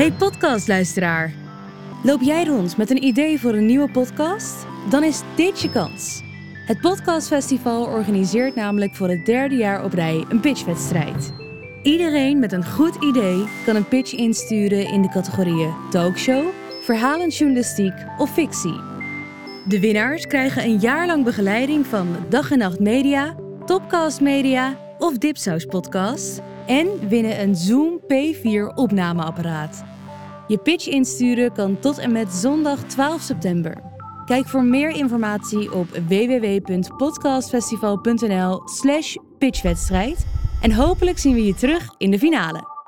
Hey podcastluisteraar. Loop jij rond met een idee voor een nieuwe podcast? Dan is dit je kans. Het Podcastfestival organiseert namelijk voor het derde jaar op rij een pitchwedstrijd. Iedereen met een goed idee kan een pitch insturen in de categorieën talkshow, verhalend journalistiek of fictie. De winnaars krijgen een jaar lang begeleiding van Dag en Nacht Media, Topcast Media of Dipsaus Podcast en winnen een Zoom P4 opnameapparaat. Je pitch insturen kan tot en met zondag 12 september. Kijk voor meer informatie op www.podcastfestival.nl/slash pitchwedstrijd en hopelijk zien we je terug in de finale.